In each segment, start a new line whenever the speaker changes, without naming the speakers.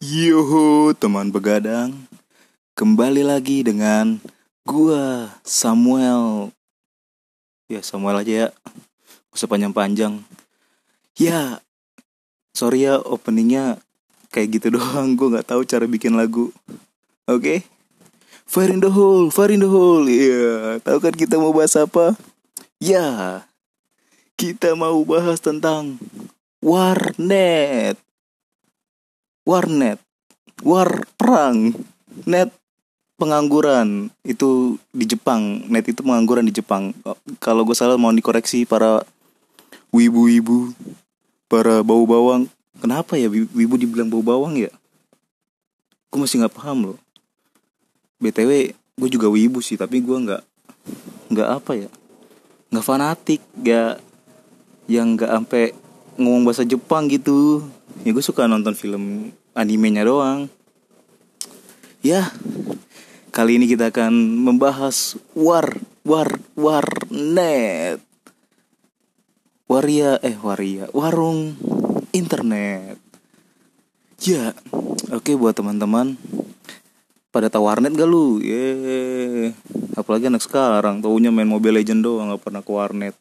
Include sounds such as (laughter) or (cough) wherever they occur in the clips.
Yoho teman begadang. Kembali lagi dengan gua Samuel. Ya Samuel aja ya. Usah panjang-panjang. Ya Sorry ya openingnya Kayak gitu (laughs) doang. Gue gak tahu cara bikin lagu. Oke? Fire in the hole Fire in the hole. Iya Tahu kan kita mau bahas apa? Ya Kita mau bahas tentang Warnet Warnet War perang Net pengangguran. Itu di Jepang net itu pengangguran di Jepang. Kalau gue salah mau dikoreksi para wibu-wibu para bau bawang. Kenapa ya wibu dibilang bau bawang ya? Gue masih nggak paham loh. Btw gue juga wibu sih tapi gue nggak nggak apa ya? Nggak fanatik nggak yang nggak sampai ngomong bahasa Jepang gitu ya gue suka nonton film animenya doang. Ya kali ini kita akan membahas war war warnet. Waria eh waria warung internet. Ya oke buat teman-teman. Pada tahu warnet gak lu? Ye. Apalagi anak sekarang taunya main mobile legend doang gak pernah ke warnet.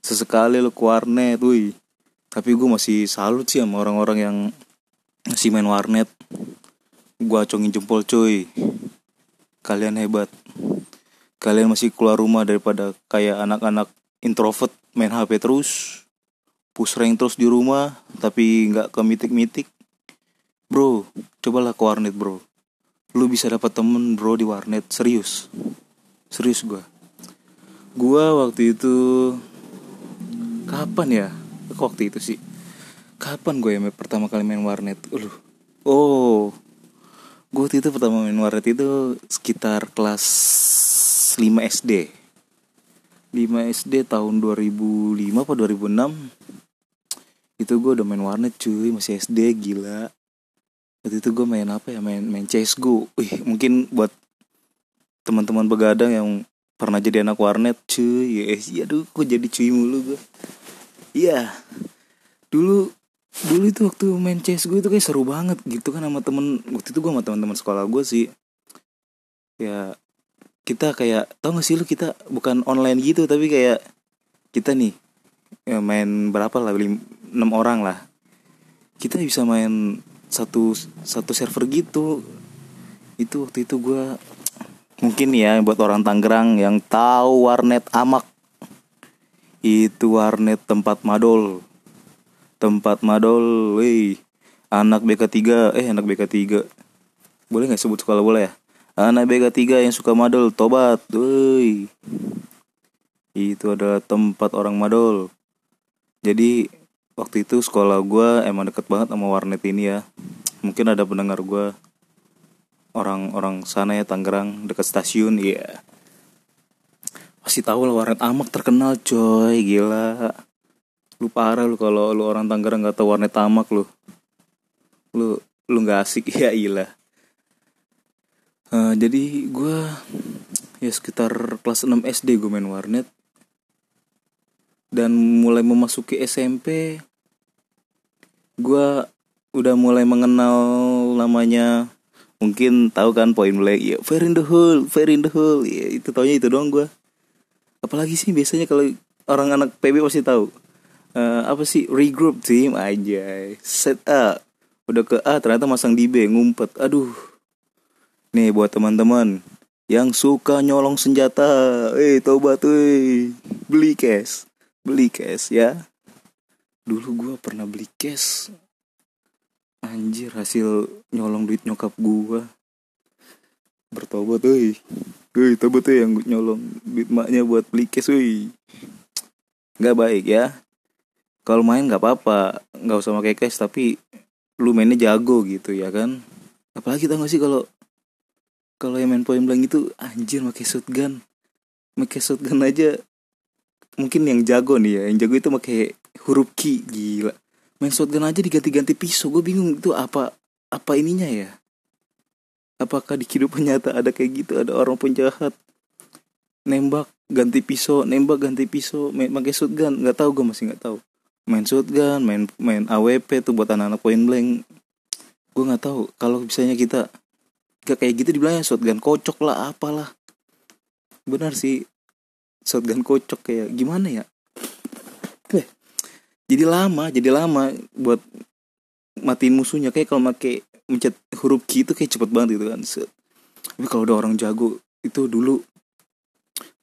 Sesekali lu ke warnet wih tapi gue masih salut sih sama orang-orang yang masih main warnet. Gue acungin jempol cuy. Kalian hebat. Kalian masih keluar rumah daripada kayak anak-anak introvert main HP terus. Push rank terus di rumah tapi nggak ke mitik-mitik. Bro cobalah ke warnet bro. Lu bisa dapat temen bro di warnet. Serius. Serius gue gue waktu itu kapan ya waktu itu sih kapan gue ya pertama kali main warnet? Uh oh. Gue waktu itu pertama main warnet itu sekitar kelas 5 SD 5 SD tahun 2005 apa 2006 itu gue udah main warnet cuy. Masih SD gila. Waktu itu gue main apa ya? Main main CSGO wih mungkin buat teman-teman begadang yang pernah jadi anak warnet cuy. Ya yes, aduh kok jadi cuy mulu gue iya. Dulu dulu itu waktu main CS gue itu kayak seru banget gitu kan sama temen waktu itu gue sama teman-teman sekolah gue sih. Ya kita kayak tau gak sih lu kita bukan online gitu tapi kayak kita nih ya main berapa lah enam orang lah. Kita bisa main satu satu server gitu. Itu waktu itu gue mungkin ya buat orang Tangerang yang tahu warnet amak itu warnet tempat madol tempat madol, wih, anak BK3, eh anak BK3, boleh nggak sebut sekolah boleh ya? Anak BK3 yang suka madol, tobat, wih, itu adalah tempat orang madol. Jadi waktu itu sekolah gue emang deket banget sama warnet ini ya. Mungkin ada pendengar gue orang-orang sana ya Tangerang dekat stasiun, ya. Yeah. Pasti tahu lah warnet amak terkenal coy, gila. Lu parah lu kalau lu orang Tangerang nggak tahu warnet tamak lu. Lu lu nggak asik (laughs) ya ilah. Uh, jadi gue ya sekitar kelas 6 SD gue main warnet. Dan mulai memasuki SMP gue udah mulai mengenal namanya mungkin tahu kan poin blank ya fair in the hole fair in the hole ya itu taunya itu doang gue apalagi sih biasanya kalau orang anak PB pasti tahu. Uh, apa sih? Regroup team aja set up udah ke A ternyata masang di B ngumpet. Aduh. Nih buat teman-teman yang suka nyolong senjata. Eh tobat tuh beli cash. Beli cash ya. Dulu gue pernah beli cash. Anjir hasil nyolong duit nyokap gue bertobat tuh Wih, tobat tuh yang nyolong duit maknya buat beli cash wih nggak baik ya. Kalau main nggak apa-apa nggak usah pakai cash tapi lu mainnya jago gitu ya kan? Apalagi tau gak sih kalau kalau yang main point blank itu anjir pakai shotgun. Pakai shotgun aja mungkin yang jago nih ya yang jago itu pakai huruf Q gila. Main shotgun aja diganti-ganti pisau gue bingung itu apa apa ininya ya apakah di kehidupan nyata ada kayak gitu? Ada orang penjahat nembak ganti pisau nembak ganti pisau main pakai shotgun. Nggak tahu gue masih nggak tahu. Main shotgun main main AWP tuh buat anak-anak point blank. Gue nggak tahu. Kalau misalnya kita gak kayak gitu dibilangnya shotgun kocok lah apalah. Benar sih. Shotgun kocok kayak gimana ya? Eh, jadi lama jadi lama buat matiin musuhnya. Kayak kalau make mencet huruf Q itu kayak cepet banget gitu kan. Tapi kalau udah orang jago itu dulu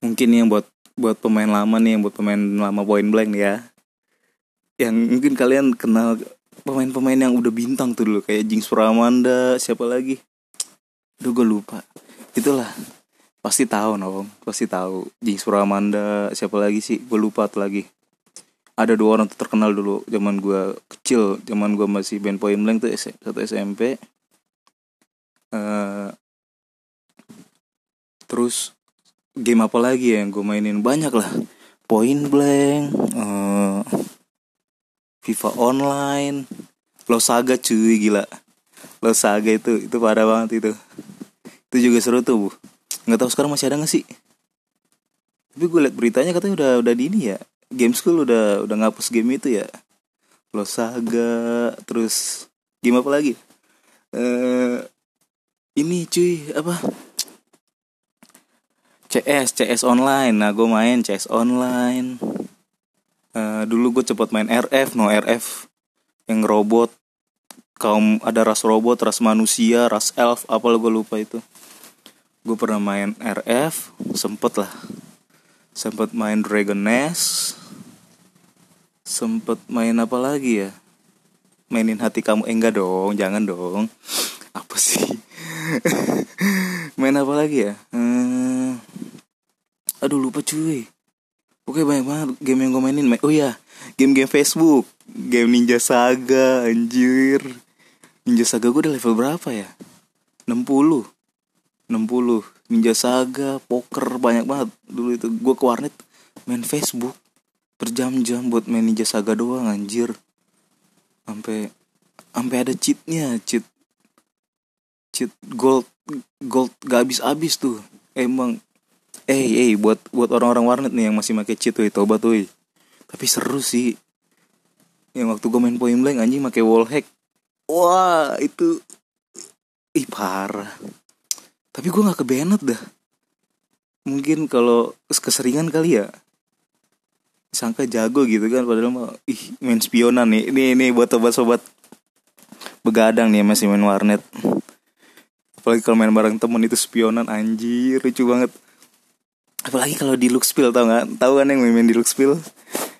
mungkin yang buat buat pemain lama nih yang buat pemain lama point blank nih ya. Yang mungkin kalian kenal pemain-pemain yang udah bintang tuh dulu kayak Jinx Pramanda siapa lagi? Duh gue lupa. Itulah. Pasti tahu nong pasti tahu. Jinx Pramanda siapa lagi sih? Gue lupa tuh lagi ada dua orang tuh terkenal dulu zaman gue kecil zaman gue masih band point blank tuh satu SMP Eh, terus game apa lagi ya yang gue mainin? Banyak lah. Point blank eh, FIFA online Lo Saga cuy gila. Lo Saga itu itu parah banget itu. Itu juga seru tuh bu. Nggak tahu sekarang masih ada nggak sih? Tapi gue liat beritanya katanya udah udah di ini ya game school udah udah ngapus game itu ya. Lo Saga terus game apa lagi? Eh ini cuy apa? CS CS online. Nah gue main CS online. Eh, dulu gue cepet main RF no RF yang robot kaum ada ras robot ras manusia ras elf apa gue lupa itu. Gue pernah main RF sempet lah. Sempet main Dragon Nest sempet main apa lagi ya? Mainin hati kamu. Eh, enggak dong jangan dong. Apa sih? (laughs) Main apa lagi ya? Eh, aduh lupa cuy. Oke banyak banget game yang gue mainin. Ma- Oh ya Game-game Facebook. Game Ninja Saga Anjir. Ninja Saga gue udah level berapa ya? 60 60 Ninja Saga Poker Banyak banget. Dulu itu Gue ke warnet Main Facebook Berjam-jam buat main Ninja Saga doang Anjir Sampai Sampai ada cheatnya Cheat Cheat gold Gold gak habis-habis tuh Emang Eh, eh, buat buat orang-orang warnet nih yang masih pakai cheat tuh, tobat tuh. Tapi seru sih. Yang waktu gue main point blank anjing pakai wall hack. Wah, itu ih parah. Tapi gue nggak kebenet dah. Mungkin kalau keseringan kali ya. Sangka jago gitu kan padahal mah ih main spionan nih. Ini ini buat sobat-sobat begadang nih masih main warnet. Apalagi kalau main bareng temen itu spionan anjir lucu banget. Apalagi kalau di Luxpil tau nggak? Tahu kan yang main di Luxpil?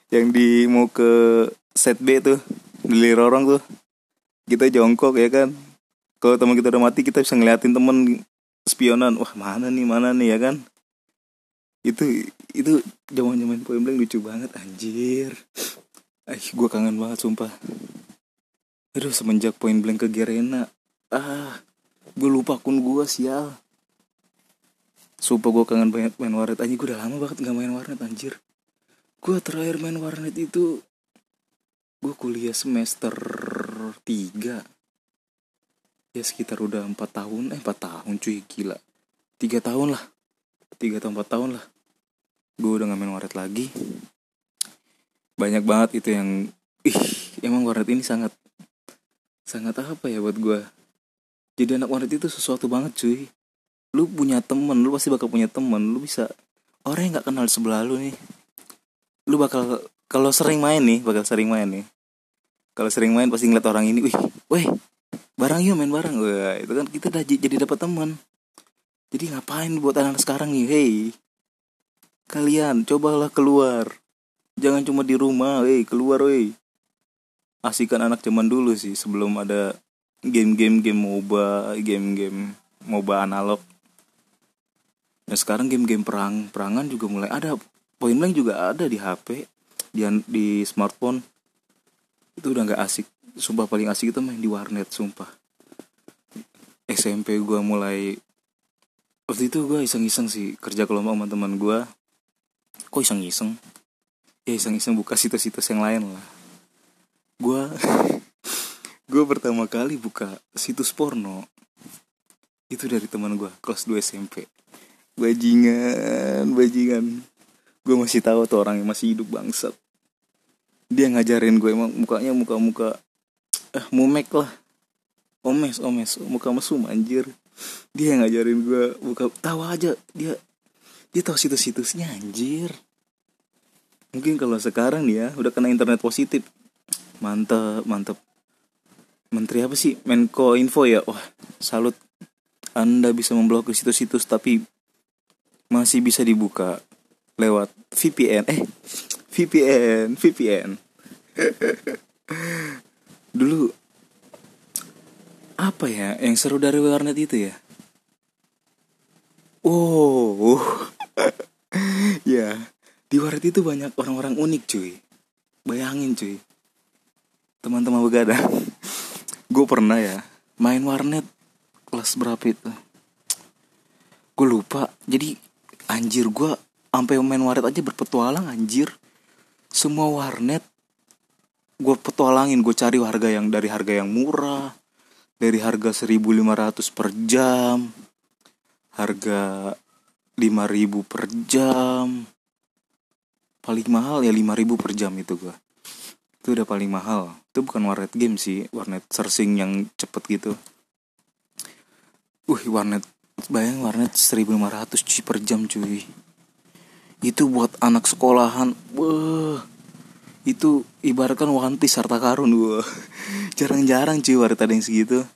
Yang di mau ke set B tuh beli lorong tuh. Kita jongkok ya kan? Kalau teman kita udah mati kita bisa ngeliatin temen spionan. Wah mana nih mana nih ya kan itu itu zaman zaman point blank lucu banget anjir. Eh gue kangen banget sumpah. Aduh semenjak point blank ke Gerena ah gue lupa akun gue sial. Sumpah gue kangen banget main warnet. Anjir gue udah lama banget gak main warnet anjir. Gue terakhir main warnet itu Gue kuliah semester 3 Ya sekitar udah 4 tahun Eh 4 tahun cuy gila. 3 tahun lah 3 atau 4 tahun lah. Gue udah gak main warnet lagi. Banyak banget itu yang Ih emang warnet ini sangat Sangat apa ya buat gue Jadi anak warnet itu sesuatu banget cuy. Lu punya temen lu pasti bakal punya temen. Lu bisa orang yang nggak kenal sebelah lu nih lu bakal kalau sering main nih bakal sering main nih. Kalau sering main pasti ngeliat orang ini wih weh barang yuk main bareng. Wah, itu kan kita udah jadi dapat teman jadi ngapain buat anak sekarang nih hey kalian cobalah keluar jangan cuma di rumah hey keluar weh asikan anak zaman dulu sih sebelum ada game-game game MOBA game-game MOBA analog Nah sekarang game-game perang perangan juga mulai ada. Point blank juga ada di HP, di di smartphone. Itu udah nggak asik. Sumpah paling asik itu main di warnet, sumpah. SMP gua mulai waktu itu gua iseng-iseng sih kerja kelompok sama teman gua. Kok iseng-iseng? Ya iseng-iseng buka situs-situs yang lain lah. Gua (laughs) gua pertama kali buka situs porno itu dari teman gua kelas 2 SMP bajingan bajingan gue masih tahu tuh orang yang masih hidup bangsat dia ngajarin gue emang mukanya muka muka eh mumek lah omes omes muka mesum anjir dia yang ngajarin gue buka tahu aja dia dia tahu situs-situsnya anjir. Mungkin kalau sekarang nih ya udah kena internet positif. Mantep mantep. Menteri apa sih? Menko Info ya? Wah salut. Anda bisa memblokir situs-situs tapi masih bisa dibuka lewat VPN eh VPN VPN (laughs) dulu apa ya yang seru dari warnet itu ya? Oh (laughs) ya di warnet itu banyak orang-orang unik cuy. Bayangin cuy. Teman-teman begadang. (laughs) Gue pernah ya main warnet kelas berapa itu? Gue lupa. Jadi anjir gue sampai main warnet aja berpetualang anjir. Semua warnet gue petualangin gue cari harga yang dari harga yang murah dari harga 1500 per jam harga 5000 per jam. Paling mahal ya 5000 per jam itu gue itu udah paling mahal. Itu bukan warnet game sih warnet searching yang cepet gitu. Wih warnet bayang warnet 1500 cuy per jam cuy. Itu buat anak sekolahan. Wah itu ibaratkan wanti harta karun gua. (laughs) Jarang-jarang cuy warnet ada yang segitu.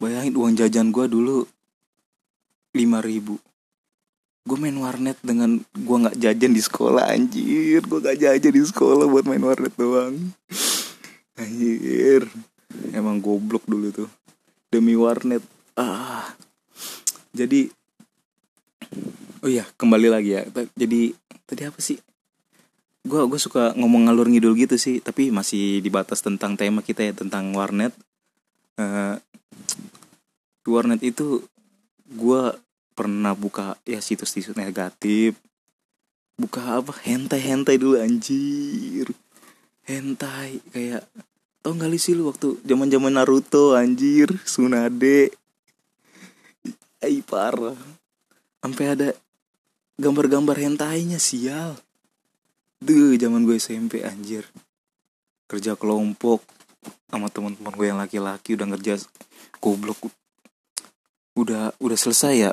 Bayangin uang jajan gua dulu 5000 ribu. Gue main warnet dengan gue nggak jajan di sekolah anjir. Gue gak jajan di sekolah buat main warnet doang. (laughs) Anjir. Emang goblok dulu tuh. Demi warnet. Ah. Jadi oh iya kembali lagi ya. Jadi tadi apa sih gue gue suka ngomong ngalur ngidul gitu sih tapi masih di batas tentang tema kita ya tentang warnet. Uh, warnet itu gue pernah buka ya situs-situs negatif. Buka apa? Hentai hentai dulu anjir. Hentai kayak tau gak sih lu waktu zaman zaman Naruto anjir Tsunade? Ay parah. Sampai ada gambar-gambar hentainya sial Duh zaman gue SMP anjir. Kerja kelompok sama teman-teman gue yang laki-laki udah ngerja goblok. Udah udah selesai ya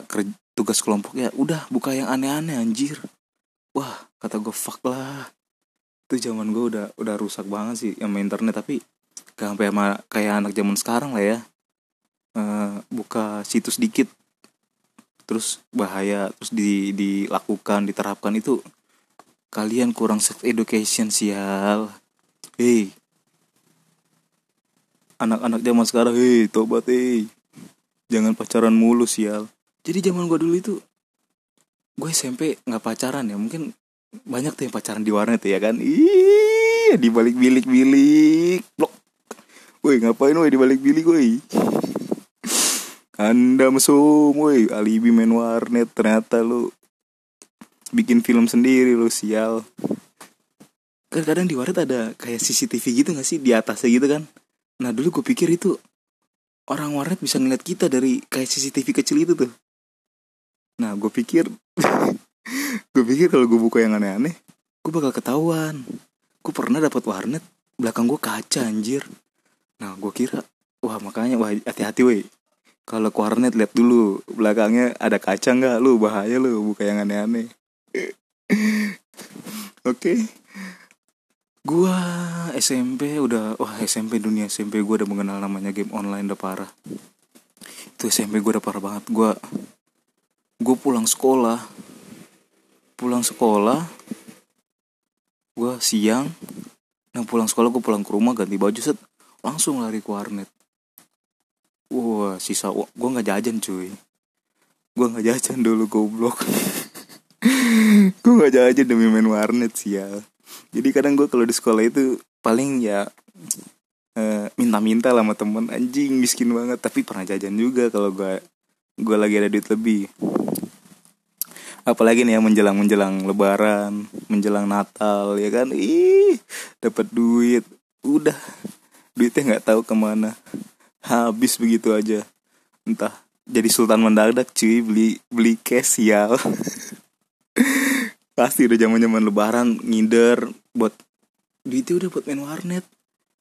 tugas kelompok ya udah buka yang aneh-aneh anjir. Wah kata gue fuck lah. Itu zaman gue udah udah rusak banget sih main internet tapi gak sampai sama kayak anak zaman sekarang lah ya. Uh, buka situs dikit. Terus bahaya terus di dilakukan diterapkan itu kalian kurang self education sial. Hei. Anak-anak zaman sekarang hei tobat hei. Jangan pacaran mulu sial. Jadi zaman gue dulu itu gue SMP nggak pacaran ya. Mungkin banyak tuh yang pacaran di warnet ya kan? Ih di balik bilik bilik blok. Woi ngapain woi di balik bilik woi? Anda mesum woi. Alibi main warnet ternyata lu bikin film sendiri lu sial. Kan kadang di warnet ada kayak CCTV gitu gak sih? Di atasnya gitu kan. Nah dulu gue pikir itu orang warnet bisa ngeliat kita dari kayak CCTV kecil itu tuh. Nah gue pikir (laughs) gue pikir kalau gue buka yang aneh-aneh gue bakal ketahuan. Gue pernah dapat warnet belakang gue kaca anjir. Nah gue kira wah makanya wah hati-hati weh. Kalau ke warnet lihat dulu belakangnya ada kaca nggak? Lu bahaya lu buka yang aneh-aneh (laughs) oke. Gua SMP udah wah SMP dunia SMP gua udah mengenal namanya game online udah parah. Itu SMP gua udah parah banget. Gua gue pulang sekolah. Pulang sekolah gua siang nah pulang sekolah gue pulang ke rumah ganti baju set langsung lari ke warnet wah sisa gue nggak jajan cuy gue nggak jajan dulu goblok (laughs) (laughs) gue nggak jajan demi main warnet sial jadi kadang gue kalau di sekolah itu paling ya uh, minta-minta lah sama temen anjing miskin banget. Tapi pernah jajan juga kalau gue gue lagi ada duit lebih. Apalagi nih ya menjelang menjelang lebaran menjelang natal ya kan? Ih dapat duit. Udah duitnya nggak tahu ke mana. Habis begitu aja. Entah jadi sultan mendadak cuy beli beli cash ya (laughs) pasti udah zaman zaman lebaran ngider buat duitnya udah buat main warnet.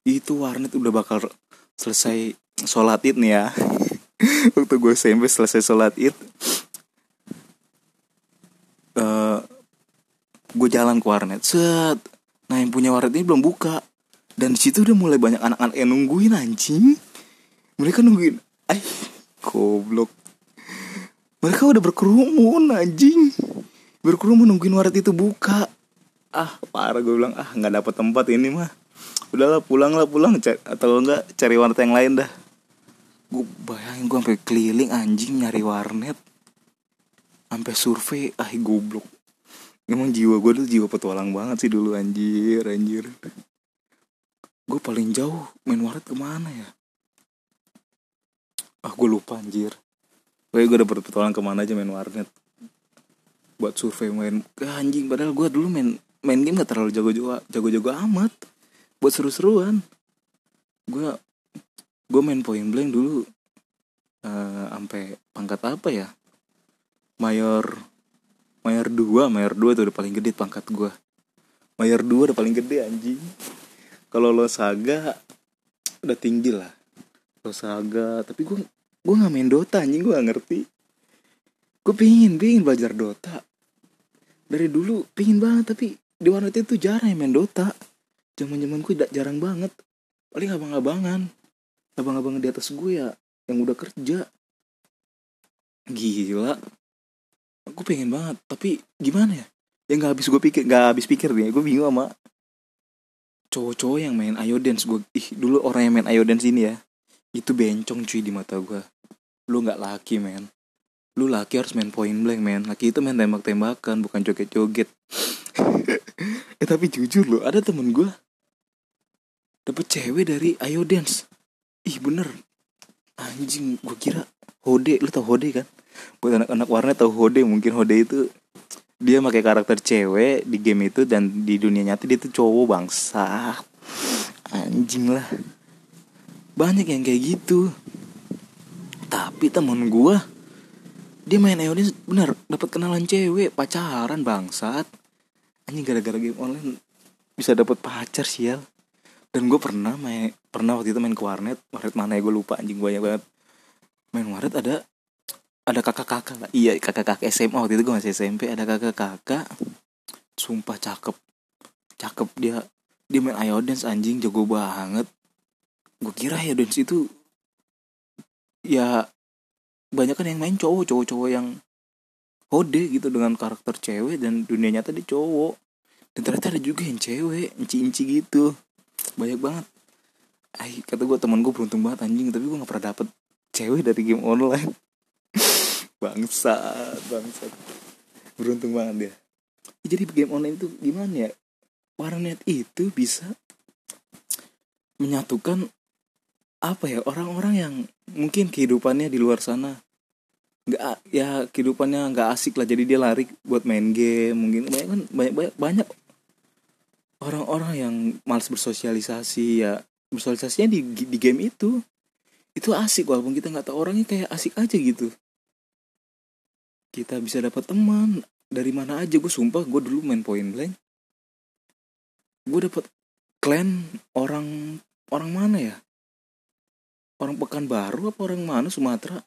Itu warnet udah bakal selesai sholat id nih ya. (laughs) Waktu gue SMP selesai sholat id uh, gue jalan ke warnet. Set nah yang punya warnet ini belum buka. Dan situ udah mulai banyak anak-anak yang nungguin anjing. Mereka nungguin ay goblok. Mereka udah berkerumun anjing berkerumun nungguin warnet itu buka. Ah parah gue bilang ah nggak dapet tempat ini mah. Udahlah pulang. Lah pulang atau enggak cari warnet yang lain dah. Gue bayangin gue sampai keliling anjing nyari warnet. Sampai survei ah goblok. Emang jiwa gue tuh jiwa petualang banget sih dulu anjir anjir. Gue paling jauh main warnet ke mana ya? Ah gue lupa anjir. Gue gue udah petualang ke mana aja main warnet buat survei main. Ke anjing padahal gue dulu main main game gak terlalu jago-jago jago-jago amat. Buat seru-seruan. Gue gue main point blank dulu uh, sampai pangkat apa ya? Mayor mayor dua mayor dua itu udah paling gede pangkat gue mayor dua udah paling gede anjing. Kalau lo saga udah tinggi lah. Lo saga tapi gue gue nggak main dota anjing gue gak ngerti. Gue pingin pingin belajar dota dari dulu pingin banget tapi di warnet itu jarang yang main dota. Zaman zaman gue jarang banget. Paling abang-abangan. Abang-abang di atas gue ya yang udah kerja. Gila. Aku pengen banget tapi gimana ya? Yang nggak habis gue pikir nggak habis pikir nih gue bingung sama cowok-cowok yang main ayo dance. Gue ih dulu orang yang main ayo dance ini ya itu bencong cuy di mata gue. Lu nggak laki men lu laki harus main point blank men. Laki itu main tembak-tembakan bukan joget-joget. (laughs) Eh tapi jujur loh ada temen gue dapet cewek dari ayo dance. Ih bener. Anjing gue kira Hode. Lu tau Hode kan? Buat anak-anak warnet tau Hode. Mungkin Hode itu dia pakai karakter cewek di game itu dan di dunia nyata dia tuh cowok bangsa. Anjing lah. Banyak yang kayak gitu. Tapi temen gue dia main EOD bener dapat kenalan cewek pacaran bangsat. Anjing gara-gara game online bisa dapat pacar sial. Dan gue pernah main pernah waktu itu main ke warnet. Warnet mana ya gue lupa anjing banyak banget. Main warnet ada ada kakak-kakak lah. Iya kakak-kakak SMA waktu itu gue masih SMP ada kakak-kakak. Sumpah cakep. Cakep dia. Dia main ayo dance anjing jago banget. Gue kira ayo dance itu ya banyak kan yang main cowok cowok-cowok yang hode gitu dengan karakter cewek dan dunia nyata dia cowok. Dan ternyata ada juga yang cewek inci-inci gitu. Banyak banget. Ay, kata gue teman gue beruntung banget anjing. Tapi gue gak pernah dapet cewek dari game online. (laughs) Bangsa bangsa beruntung banget dia. Jadi game online itu gimana ya? Warnet itu bisa menyatukan apa ya orang-orang yang mungkin kehidupannya di luar sana nggak ya kehidupannya nggak asik lah jadi dia lari buat main game mungkin banyak kan banyak banyak banyak orang-orang yang malas bersosialisasi ya bersosialisasinya di di game itu. Itu asik walaupun kita nggak tahu orangnya kayak asik aja gitu. Kita bisa dapat teman dari mana aja gue sumpah gue dulu main point blank. Gue dapat clan orang orang mana ya orang pekan baru apa orang mana? Sumatera?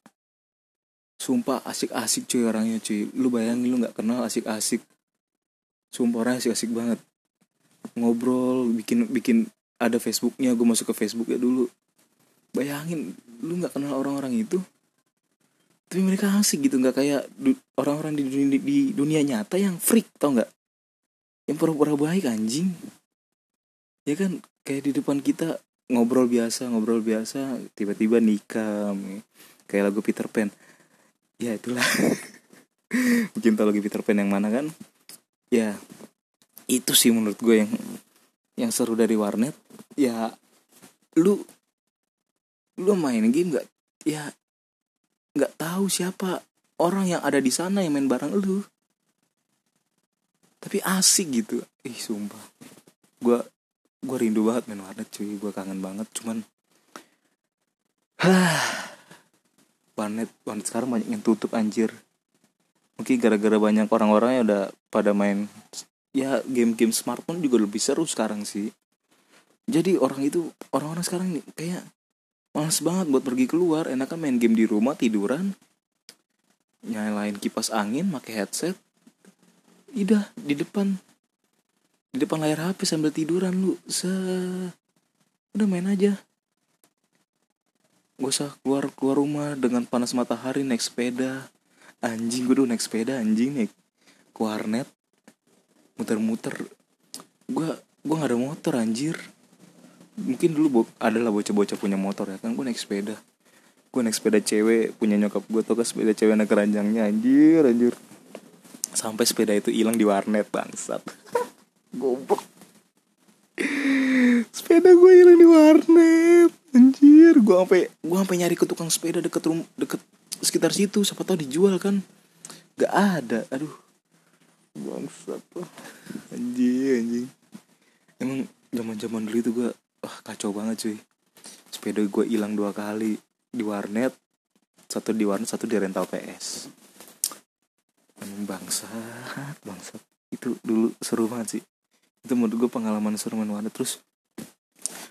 Sumpah asik-asik cuy orangnya cuy. Lu bayangin lu nggak kenal asik-asik. Sumpah orang asik-asik banget. Ngobrol bikin bikin ada Facebooknya gue masuk ke Facebook ya dulu. Bayangin lu nggak kenal orang-orang itu? Tapi mereka asik gitu nggak kayak orang-orang di dunia, di dunia nyata yang freak tau nggak? Yang pura-pura baik anjing. Ya kan? Kayak di depan kita ngobrol biasa ngobrol biasa tiba-tiba nikah kayak lagu Peter Pan. Ya itulah. (laughs) Tau lagi Peter Pan yang mana kan? Ya itu sih menurut gue yang yang seru dari warnet. Ya lu lu main game nggak? Ya nggak tahu siapa orang yang ada di sana yang main bareng lu. Tapi asik gitu. Ih sumpah. Gue gue rindu banget main warnet cuy. Gue kangen banget cuman warnet warnet sekarang banyak yang tutup anjir. Mungkin gara-gara banyak orang-orang yang udah pada main ya game-game smartphone juga lebih seru sekarang sih. Jadi orang itu orang-orang sekarang nih kayak males banget buat pergi keluar. Enakan main game di rumah tiduran nyalain kipas angin pakai headset Ida di depan di depan layar HP sambil tiduran lu. Se udah main aja. Gak usah keluar keluar rumah dengan panas matahari naik sepeda. Anjing gue udah naik sepeda anjing naik ke warnet. Muter-muter. Gue gue gak ada motor anjir. Mungkin dulu bo- adalah bocah-bocah punya motor ya kan gue naik sepeda. Gue naik sepeda cewek punya nyokap gue tau kan sepeda cewek anak keranjangnya anjir anjir. Sampai sepeda itu hilang di warnet bangsat goblok. Sepeda gue hilang di warnet. Anjir gue sampai gue sampai nyari ke tukang sepeda deket rum deket sekitar situ. Siapa tahu dijual kan? Gak ada. Aduh. Bangsat lah anjing anjing. Emang zaman zaman dulu itu gue wah kacau banget cuy. Sepeda gue hilang dua kali. Di warnet satu di warnet satu di rental PS emang bangsat bangsat. Itu dulu seru banget sih itu menurut gue pengalaman seru warnet terus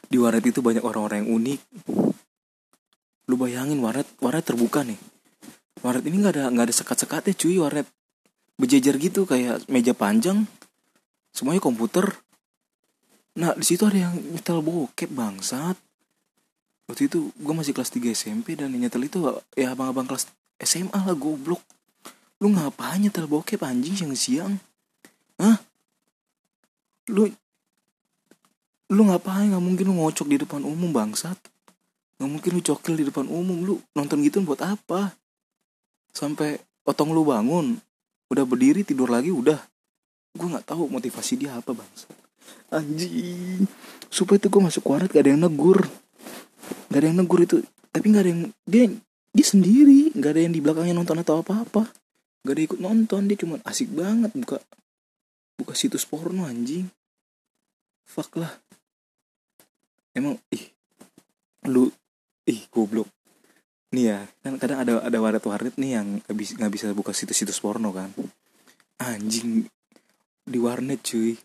di warnet itu banyak orang-orang yang unik. Lu bayangin warnet warnet terbuka nih. Warnet ini nggak ada nggak ada sekat-sekatnya cuy warnet berjejer gitu kayak meja panjang. Semuanya komputer. Nah di situ ada yang nyetel bokep bangsat. Waktu itu gue masih kelas 3 SMP dan yang nyetel itu ya abang-abang kelas SMA lah goblok. Lu ngapain nyetel bokep anjing siang-siang? Hah lu lu ngapain? Nggak mungkin lu ngocok di depan umum bangsat. Nggak mungkin lu cokil di depan umum. Lu nonton gitu buat apa? Sampai otong lu bangun udah berdiri tidur lagi udah. Gue nggak tahu motivasi dia apa bangsat. Anjing. Supaya tuh gue masuk warnet gak ada yang negur. Gak ada yang negur itu. Tapi gak ada yang dia dia sendiri. Gak ada yang di belakangnya nonton atau apa apa gak ada yang ikut nonton. Dia cuma asik banget buka buka situs porno anjing. Fuck lah. Emang ih. Lu ih goblok. Nih ya kan kadang ada ada warnet warnet nih yang nggak bisa nggak bisa buka situs-situs porno kan. Anjing di warnet cuy.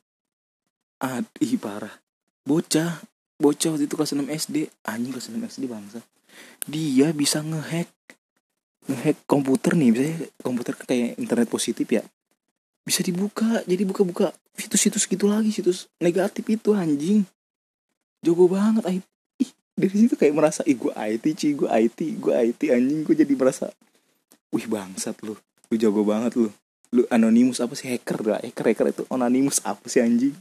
Ah ih parah. Bocah bocah waktu itu kelas 6 SD anjing kelas 6 SD bangsa. Dia bisa ngehack ngehack komputer nih. Misalnya komputer kayak internet positif ya bisa dibuka jadi buka-buka situs-situs gitu lagi situs negatif itu anjing. Jago banget ay ih dari situ kayak merasa ih gue IT cuy gue IT gue IT anjing. Gue jadi merasa wih bangsat lu. Lu jago banget lu. Lu anonimus apa sih? Hacker lah hacker hacker itu. Anonimus apa sih anjing?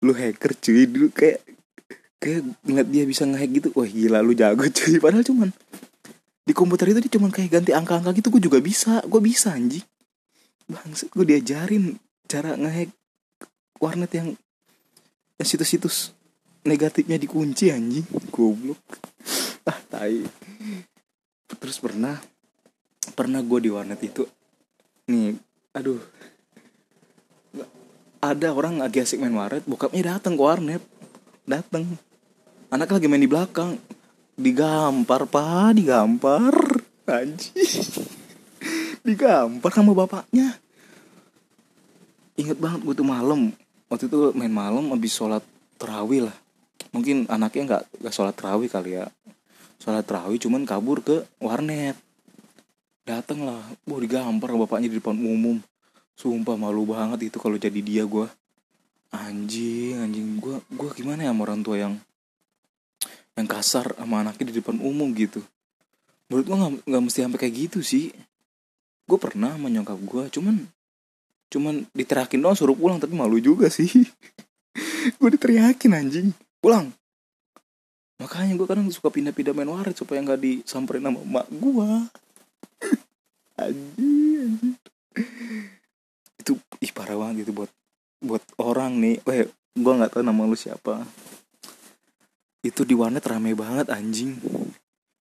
Lu hacker cuy. Dulu kayak kayak ngeliat dia bisa ngehack gitu wah gila lu jago cuy. Padahal cuman di komputer itu dia cuman kayak ganti angka-angka gitu gue juga bisa gue bisa anjing bangsat gue diajarin cara ngehack warnet yang situs-situs negatifnya dikunci anjing. Goblok. Ah tai. Terus pernah pernah gue di warnet itu. Nih aduh. Ada orang lagi asik main warnet bokapnya datang ke warnet. Datang anak lagi main di belakang. Digampar pak digampar. Anjing digampar sama bapaknya. Inget banget gue tuh malam. Waktu itu main malam habis sholat terawih lah. Mungkin anaknya nggak nggak sholat terawih kali ya. Sholat terawih cuman kabur ke warnet. Dateng lah wah digampar sama bapaknya di depan umum. Sumpah malu banget itu kalau jadi dia gue anjing anjing. Gue gue gimana ya sama orang tua yang yang kasar sama anaknya di depan umum gitu? Menurut gue nggak mesti sampai kayak gitu sih gue pernah menyongkap gue cuman cuman diteriakin doang suruh pulang tapi malu juga sih. (laughs) Gue diteriakin anjing. Pulang. Makanya gue kadang suka pindah-pindah main waret supaya nggak disamperin sama emak gue (laughs) anjing anjing. Itu ih parah banget gitu buat buat orang nih. Eh gue nggak tahu nama lu siapa. Itu di warnet rame banget anjing.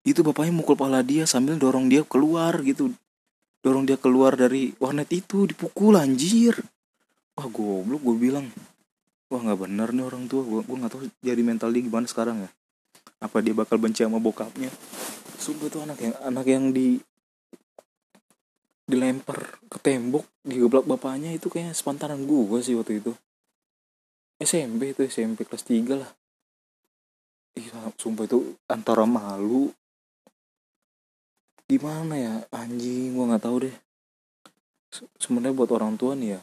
Itu bapaknya mukul pala dia sambil dorong dia keluar gitu dorong dia keluar dari warnet itu dipukul anjir. Wah goblok gue bilang. Wah nggak bener nih orang tua. Gue gue nggak tahu jadi mental dia gimana sekarang ya. Apa dia bakal benci sama bokapnya? Sumpah tuh anak yang anak yang di dilempar ke tembok digeblak bapaknya itu kayaknya sepantaran gue sih waktu itu. SMP itu SMP kelas 3 lah. Iya sumpah itu antara malu gimana ya? Anjing gua nggak tahu deh. Se- sebenarnya buat orang tua nih ya.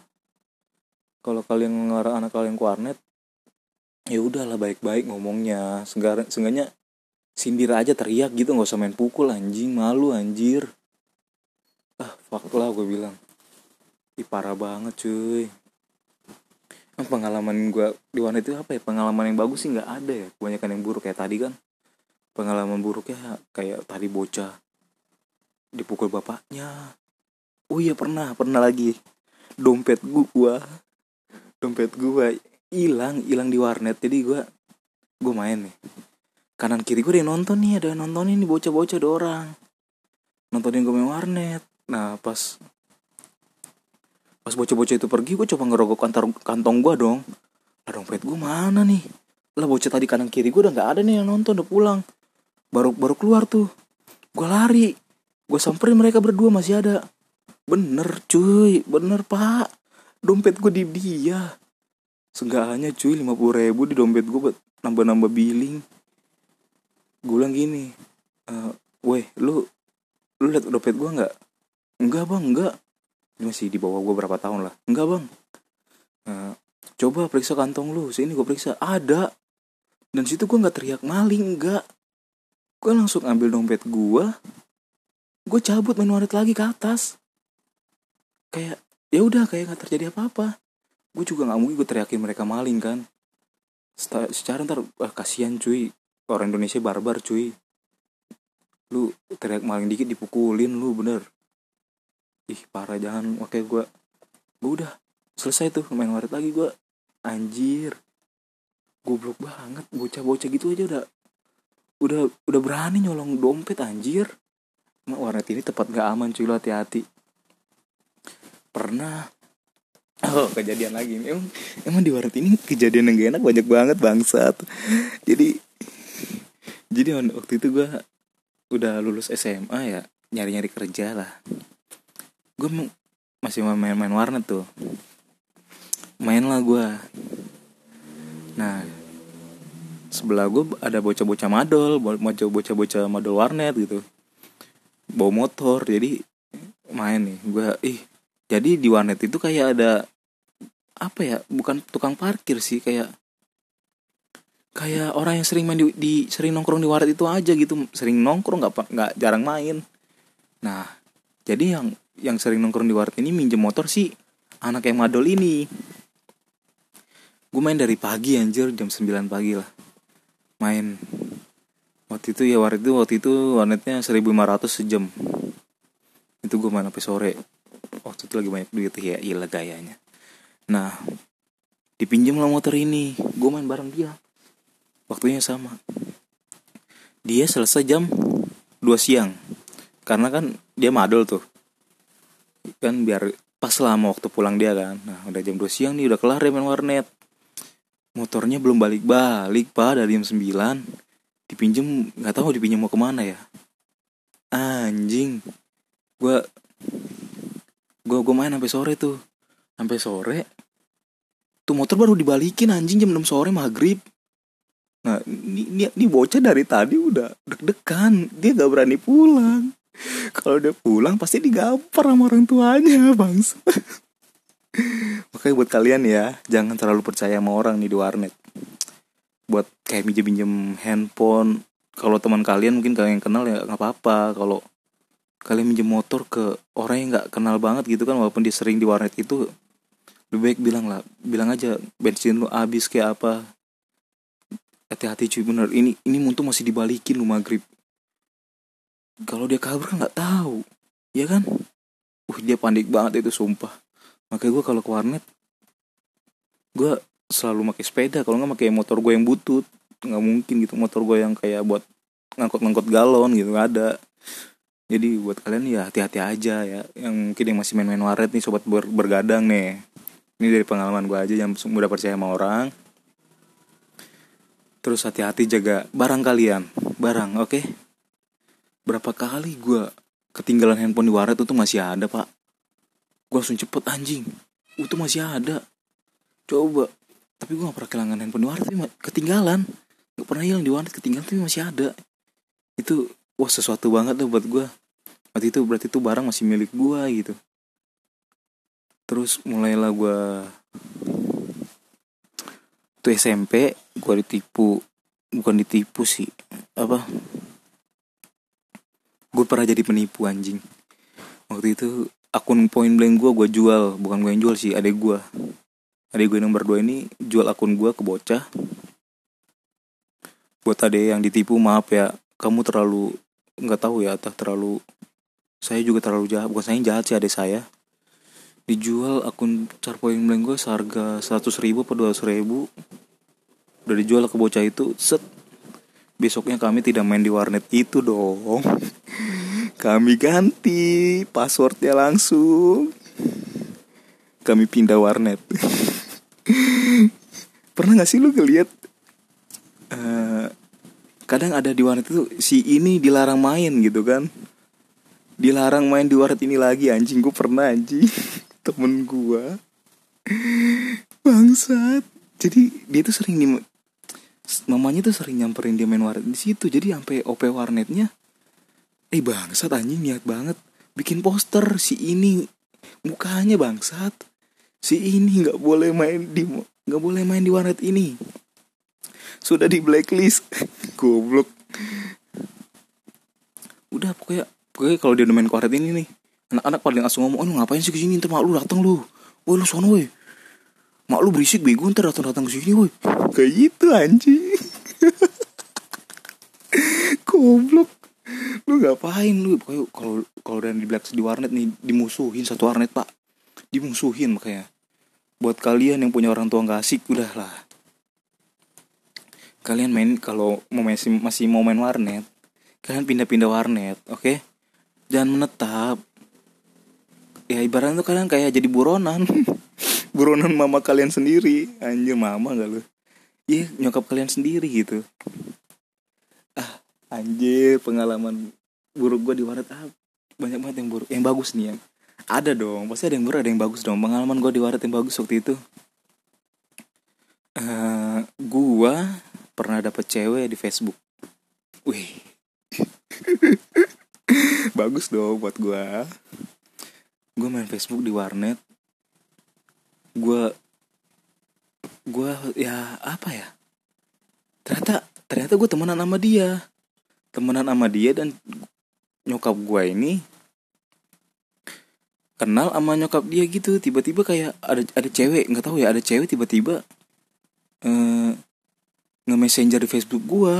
Kalau kalian ngarang anak kalian ke warnet ya udahlah baik-baik ngomongnya. Senggar seenggaknya sindir aja teriak gitu nggak usah main pukul anjing malu anjir. Ah fuck lah gue bilang. Ih parah banget cuy. Pengalaman gue di warnet itu apa ya? Pengalaman yang bagus sih nggak ada ya. Kebanyakan yang buruk kayak tadi kan. Pengalaman buruknya kayak tadi bocah dipukul bapaknya. Oh iya pernah pernah lagi. Dompet gua dompet gua hilang hilang di warnet. Jadi gua gua main nih. Kanan kiri gue ada nonton nih ada yang nontonin nih bocah-bocah ada orang. Nontonin gue main warnet. Nah pas pas bocah-bocah itu pergi gue coba ngerogok kantor kantong gue dong. Lah dompet gue mana nih? Lah bocah tadi kanan kiri gue udah nggak ada nih yang nonton udah pulang. Baru baru keluar tuh. Gue lari gue samperin mereka berdua masih ada. Bener cuy. Bener pak. Dompet gue di dia. Seenggaknya cuy lima puluh ribu di dompet gue buat nambah-nambah billing. Gue bilang gini eh weh lu lu liat dompet gue nggak? Enggak bang enggak ini masih di bawah gue berapa tahun lah. Enggak bang. Eh, coba periksa kantong lu. Sini gue periksa. Ada. Dan situ gue nggak teriak maling enggak gue langsung ambil dompet gue gue cabut main warnet lagi ke atas. Kayak ya udah kayak nggak terjadi apa-apa. Gue juga nggak mungkin gue teriakin mereka maling kan. Secara ntar ah, kasihan cuy. Orang Indonesia barbar cuy. Lu teriak maling dikit dipukulin lu bener. Ih parah jangan. Oke gue gue udah selesai tuh main warnet lagi gue anjir. Goblok banget bocah-bocah gitu aja udah udah udah berani nyolong dompet anjir Emang warnet ini tempat gak aman cuy hati-hati. Pernah. Oh kejadian lagi. Emang, emang di warnet ini kejadian yang gak enak banyak banget bangsat. Jadi Jadi waktu itu gue Udah lulus SMA ya Nyari-nyari kerja lah. Gue masih main-main warnet tuh. Main lah gue Nah Sebelah gue ada bocah-bocah madol Bocah-bocah madol warnet gitu bawa motor jadi main nih. Gue ih jadi di warnet itu kayak ada apa ya bukan tukang parkir sih kayak kayak orang yang sering main di, di sering nongkrong di warnet itu aja gitu. Sering nongkrong nggak nggak jarang main. Nah jadi yang yang sering nongkrong di warnet ini minjem motor sih anak yang madol ini. Gue main dari pagi anjir jam 9 pagi lah. Main waktu itu ya warnet itu waktu itu warnetnya 1500 sejam. Itu gue main sampai sore. Waktu itu lagi banyak duit ya iya gayanya. Nah dipinjam lah motor ini. Gue main bareng dia. Waktunya sama. Dia selesai jam 2 siang. Karena kan dia madol tuh. Kan biar pas lama waktu pulang dia kan. Nah udah jam 2 siang nih udah kelar ya main warnet. Motornya belum balik-balik pak dari jam 9 dipinjem nggak tahu dipinjem mau ke mana ya. Anjing. Gue gue gue main sampai sore tuh. Sampai sore tuh motor baru dibalikin anjing jam 6 sore maghrib. Nah ini, ini, ini bocah dari tadi udah deg-degan. Dia gak berani pulang. Kalau dia pulang pasti digampar sama orang tuanya bangsa. (laughs) Makanya buat kalian ya jangan terlalu percaya sama orang nih di warnet buat kayak minjem minjem handphone. Kalau teman kalian mungkin kalian yang kenal ya nggak apa-apa. Kalau kalian minjem motor ke orang yang nggak kenal banget gitu kan walaupun dia sering di warnet itu lebih baik bilang lah bilang aja bensin lu habis kayak apa. Hati-hati cuy bener. Ini ini muntah masih dibalikin lu maghrib. Kalau dia kabur kan nggak tahu ya kan? Uh dia panik banget itu sumpah. Makanya gue kalau ke warnet gue selalu pakai sepeda kalau nggak pakai motor gue yang butut nggak mungkin gitu. Motor gue yang kayak buat ngangkut-ngangkut galon gitu nggak ada. Jadi buat kalian ya hati-hati aja ya. Yang mungkin yang masih main-main warnet nih sobat ber bergadang nih. Ini dari pengalaman gue aja yang mudah percaya sama orang. Terus hati-hati jaga barang kalian. Barang oke? Okay? berapa kali gue ketinggalan handphone di warnet itu masih ada pak. Gue langsung cepet anjing. Itu masih ada. Coba tapi gue gak pernah kehilangan handphone di warnet tapi ketinggalan. Pernah hilang di warnet ketinggalan tapi masih ada. Itu wah sesuatu banget tuh buat gue waktu itu berarti itu barang masih milik gue gitu. Terus mulailah gue tuh SMP gue ditipu. Bukan ditipu sih apa? Gue pernah jadi penipu anjing. Waktu itu akun point blank gue gue jual. Bukan gue yang jual sih adek gue adek gue nomor dua ini jual akun gue ke bocah. Buat adek yang ditipu maaf ya. Kamu terlalu nggak tahu ya atau terlalu saya juga terlalu jahat. Bukan saya jahat sih adek saya. Dijual akun point blank gue seharga seratus ribu atau dua ribu. Udah dijual ke bocah itu set. Besoknya kami tidak main di warnet itu dong. (laughs) Kami ganti passwordnya langsung. Kami pindah warnet (laughs) (laughs) pernah gak sih lu ngeliat uh, kadang ada di warnet itu si ini dilarang main gitu kan? Dilarang main di warnet ini lagi anjing gue pernah anjing. (laughs) Temen gue bangsat. Jadi dia tuh sering nih mamanya tuh sering nyamperin dia main warnet di situ. Jadi sampai op warnetnya eh bangsat anjing niat banget. Bikin poster si ini mukanya bangsat si ini nggak boleh main di nggak boleh main di warnet ini. Sudah di blacklist. (laughs) Goblok. Udah pokoknya pokoknya kalau dia udah main warnet ini nih anak-anak paling langsung ngomong, oh ngapain sih ke sini ntar mak lu datang lu, woi lu sono woi, mak lu berisik bego ntar datang datang ke sini woi, kayak gitu anjing, (laughs) goblok, lu ngapain? Lu, pokoknya kalau kalau udah di black di warnet nih dimusuhin satu warnet pak, dimusuhin makanya, buat kalian yang punya orang tua nggak asik udahlah, kalian main kalau mau masih masih mau main warnet, kalian pindah-pindah warnet, oke? Okay? Jangan menetap, ya ibaratnya tuh kalian kayak jadi buronan. (laughs) Buronan mama kalian sendiri. Anjir mama gak lu? Iya nyokap kalian sendiri gitu. Ah anjir pengalaman buruk gue di warnet. Ah banyak banget yang buruk yang bagus nih ya ada dong pasti ada yang buruk ada yang bagus dong. Pengalaman gue di warnet yang bagus waktu itu. Uh, gue pernah dapet cewek di Facebook. Wih. (laughs) Bagus dong buat gue gue main Facebook di warnet. Gue gue ya apa ya? Ternyata ternyata gue temenan sama dia. Temenan sama dia dan nyokap gue ini kenal sama nyokap dia gitu tiba-tiba kayak ada ada cewek nggak tahu ya ada cewek tiba-tiba eh, nge-messenger di Facebook gue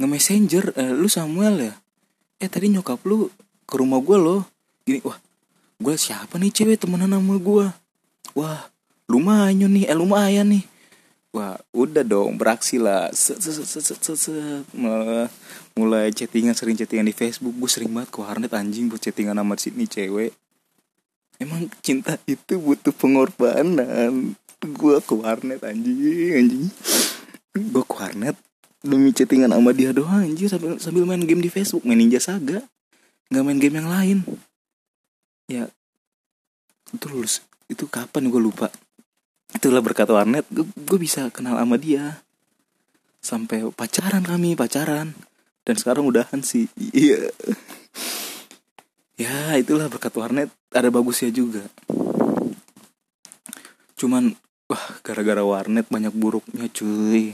nge-messenger eh, lu Samuel ya? Eh tadi nyokap lu ke rumah gue loh. Gini wah gue siapa nih cewek temenan sama gue wah lumayan nih eh lumayan nih. Wah udah dong beraksi lah. Set, set, set, set, set, set. mulai chattingan sering chattingan di Facebook. Gue sering banget ke warnet anjing buat chattingan sama si nih cewek emang cinta itu butuh pengorbanan. Gue ke warnet anjing anjing. Gue ke warnet demi chattingan sama dia doang anjing. Sambil sambil main game di Facebook main Ninja Saga. Nggak main game yang lain. Ya lulus itu kapan gue lupa. Itulah berkat warnet gue, gue bisa kenal sama dia. Sampai pacaran kami pacaran. Dan sekarang udahan sih. Iya ya itulah berkat warnet ada bagusnya juga. Cuman wah gara-gara warnet banyak buruknya cuy.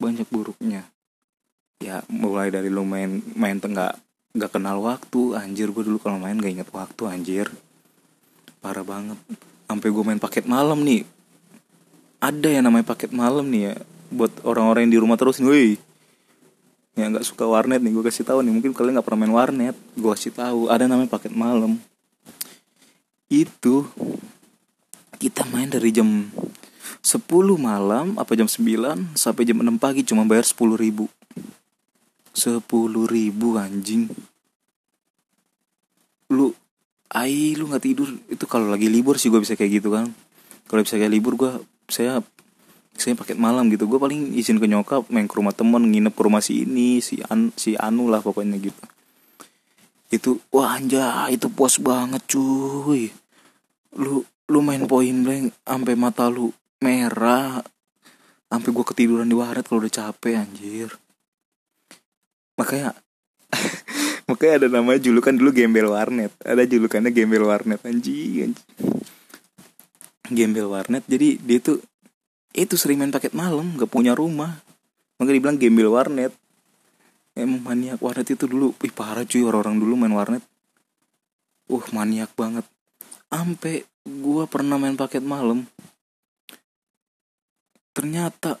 Banyak buruknya. Ya mulai dari lo main main tengah nggak kenal waktu. Anjir gue dulu kalau main gak inget waktu anjir. Parah banget. Sampai gue main paket malam nih. Ada yang namanya paket malam nih ya buat orang-orang yang di rumah terus nih yang nggak suka warnet nih gue kasih tahu nih mungkin kalian nggak pernah main warnet gue kasih tahu ada namanya paket malam. Itu kita main dari jam 10 malam apa jam 9 sampai jam 6 pagi cuma bayar 10 ribu. Sepuluh ribu anjing. Lu ai lu nggak tidur. Itu kalau lagi libur sih gue bisa kayak gitu kan. Kalau bisa kayak libur gue saya saya paket malam gitu. Gue paling izin ke nyokap main ke rumah temen nginep ke rumah si ini si an si anu lah pokoknya gitu. Itu wah anjay itu puas banget cuy. Lu lu main poin blank sampai mata lu merah sampai gue ketiduran di warnet kalau udah capek anjir. Makanya (laughs) makanya ada nama julukan dulu gembel warnet. Ada julukannya gembel warnet anjing anjing. Gembel warnet jadi dia tuh itu sering main paket malam gak punya rumah. Makanya dibilang gembel warnet. Emang maniak warnet itu dulu. Ih parah cuy orang-orang dulu main warnet. Uh maniak banget. Ampe gua pernah main paket malam. Ternyata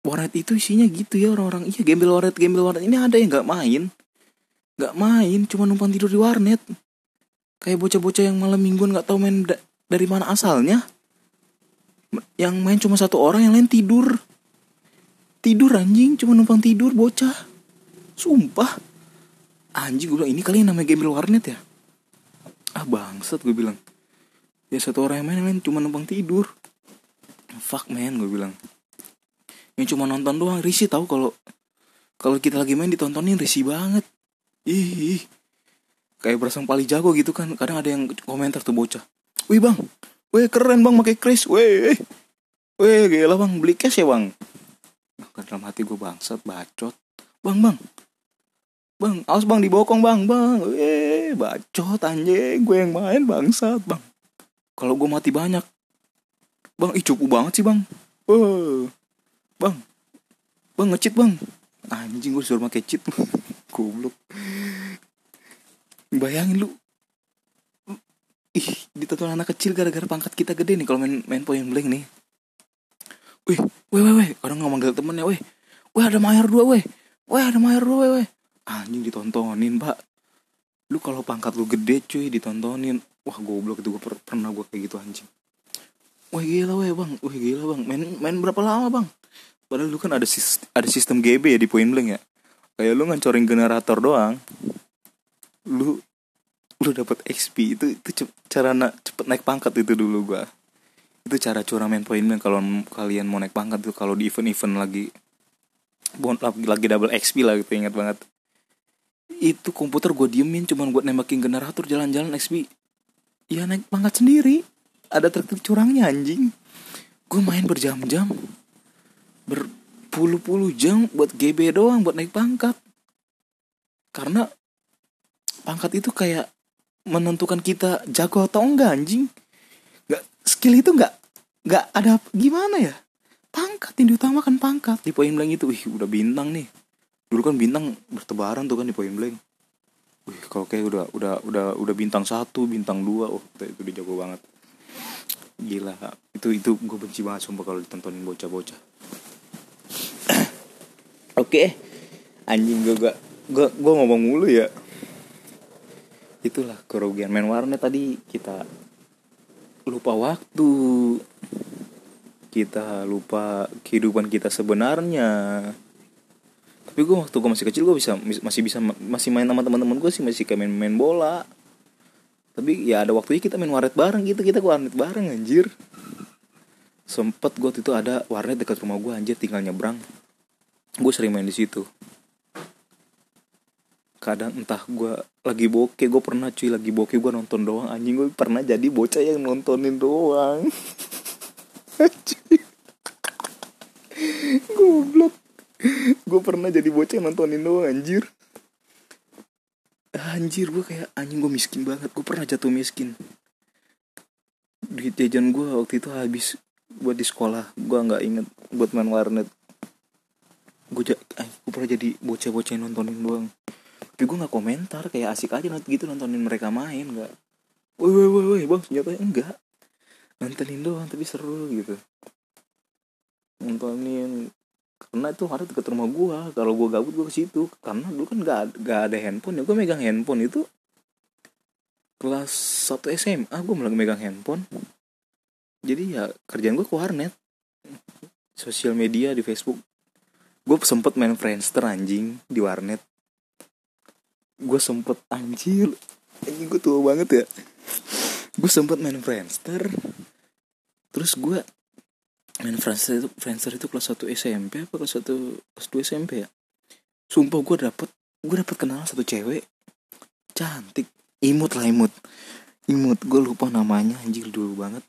warnet itu isinya gitu ya orang-orang. Iya gembel warnet gembel warnet. Ini ada yang nggak main. Nggak main cuma numpang tidur di warnet. Kayak bocah-bocah yang malam mingguan nggak tahu main da- dari mana asalnya yang main cuma satu orang yang lain tidur. Tidur anjing. Cuma numpang tidur bocah. Sumpah. Anjing gue bilang ini kali yang namanya gembel warnet ya? Ah bangsat gue bilang. Ya satu orang yang main yang lain cuma numpang tidur. Fuck man gue bilang. Yang cuma nonton doang risih tahu kalau kalau kita lagi main ditontonin risih banget. Ih, kayak berasang paling jago gitu kan kadang ada yang komentar tuh bocah. Wih bang weh keren bang pakai kris weh weh gila bang beli cash ya bang? Kan dalam hati gue bangsat bacot. Bang bang. Bang awas bang dibokong bang bang. Eh bacot anjing. Gue yang main bangsat bang. Kalau gue mati banyak. Bang ih cukup banget sih bang. Bang. Bang ngecit bang. Anjing gue suruh pakai cheat. (laughs) Goblok. Bayangin lu ih ditonton anak kecil gara-gara pangkat kita gede nih kalau main main point blank nih. Wih weh weh weh. Orang ngomong manggil temennya weh. Weh ada mayor dua weh. Weh ada mayor dua weh weh. Anjing ditontonin pak lu kalau pangkat lu gede cuy ditontonin. Wah goblok itu gue per pernah gue kayak gitu anjing. Wah gila weh bang. Wah gila bang. Main main berapa lama bang? Padahal lu kan ada sis ada sistem GB ya di point blank ya. Kayak lu ngancorin generator doang. Lu lu dapat XP itu itu cara na, cepet naik pangkat itu dulu gua. Itu cara curang main point blank kalau kalian mau naik pangkat tuh kalau di event-event lagi. Bon, lagi, lagi double XP lah gitu ingat banget. Itu komputer gue diemin cuman buat nembakin generator jalan-jalan XP ya naik pangkat sendiri. Ada trik-trik curangnya anjing. Gue main berjam-jam. Berpuluh-puluh jam buat GB doang buat naik pangkat. Karena pangkat itu kayak menentukan kita jago atau enggak anjing? Nggak skill itu nggak nggak ada gimana ya? Pangkat yang diutamakan pangkat. Di point blank itu wih udah bintang nih. Dulu kan bintang bertebaran tuh kan di point blank. Wih kalau kayak udah udah udah udah bintang satu bintang dua oh itu udah jago banget. Gila itu itu gue benci banget sumpah kalau ditontonin bocah-bocah. (coughs) Oke anjing gue gue gue ngomong mulu ya itulah kerugian. Main warnet tadi kita lupa waktu. Kita lupa kehidupan kita sebenarnya. Tapi gue waktu gue masih kecil gue bisa masih bisa masih main sama teman-teman gue sih masih kayak main main bola. Tapi ya ada waktunya kita main warnet bareng gitu kita ke warnet bareng anjir. Sempet gue waktu itu ada warnet dekat rumah gue anjir tinggal nyebrang. Gue sering main di situ kadang entah gue lagi bokeh gue pernah cuy lagi bokeh gue nonton doang. Anjing gue pernah jadi bocah yang nontonin doang. (laughs) Goblok. Gue pernah jadi bocah yang nontonin doang anjir. Anjir gue kayak anjing gue miskin banget. Gue pernah jatuh miskin. Duit jajan gue waktu itu habis buat di sekolah. Gue nggak inget buat main warnet. Gue ja gue pernah jadi bocah-bocah nontonin doang tapi gue nggak komentar kayak asik aja gitu nontonin mereka main nggak. Woi woi woi woi bang senjatanya enggak. Nontonin doang tapi seru gitu. Nontonin karena itu hari deket rumah gue kalau gue gabut gue ke situ. Karena dulu kan gak, gak ada handphone ya gue megang handphone itu kelas 1 SMA gue mulai megang handphone. Jadi ya kerjaan gue ke warnet. Sosial media di Facebook. Gue sempet main Friendster anjing di warnet gue sempet anjir anjing gue tua banget ya. Gue sempet main Friendster. Terus gue main Friendster itu Friendster itu kelas 1 SMP apa kelas 1 kelas 2 SMP ya? Sumpah gue dapet gue dapet kenal satu cewek. Cantik imut lah imut. Imut gue lupa namanya anjir dulu banget.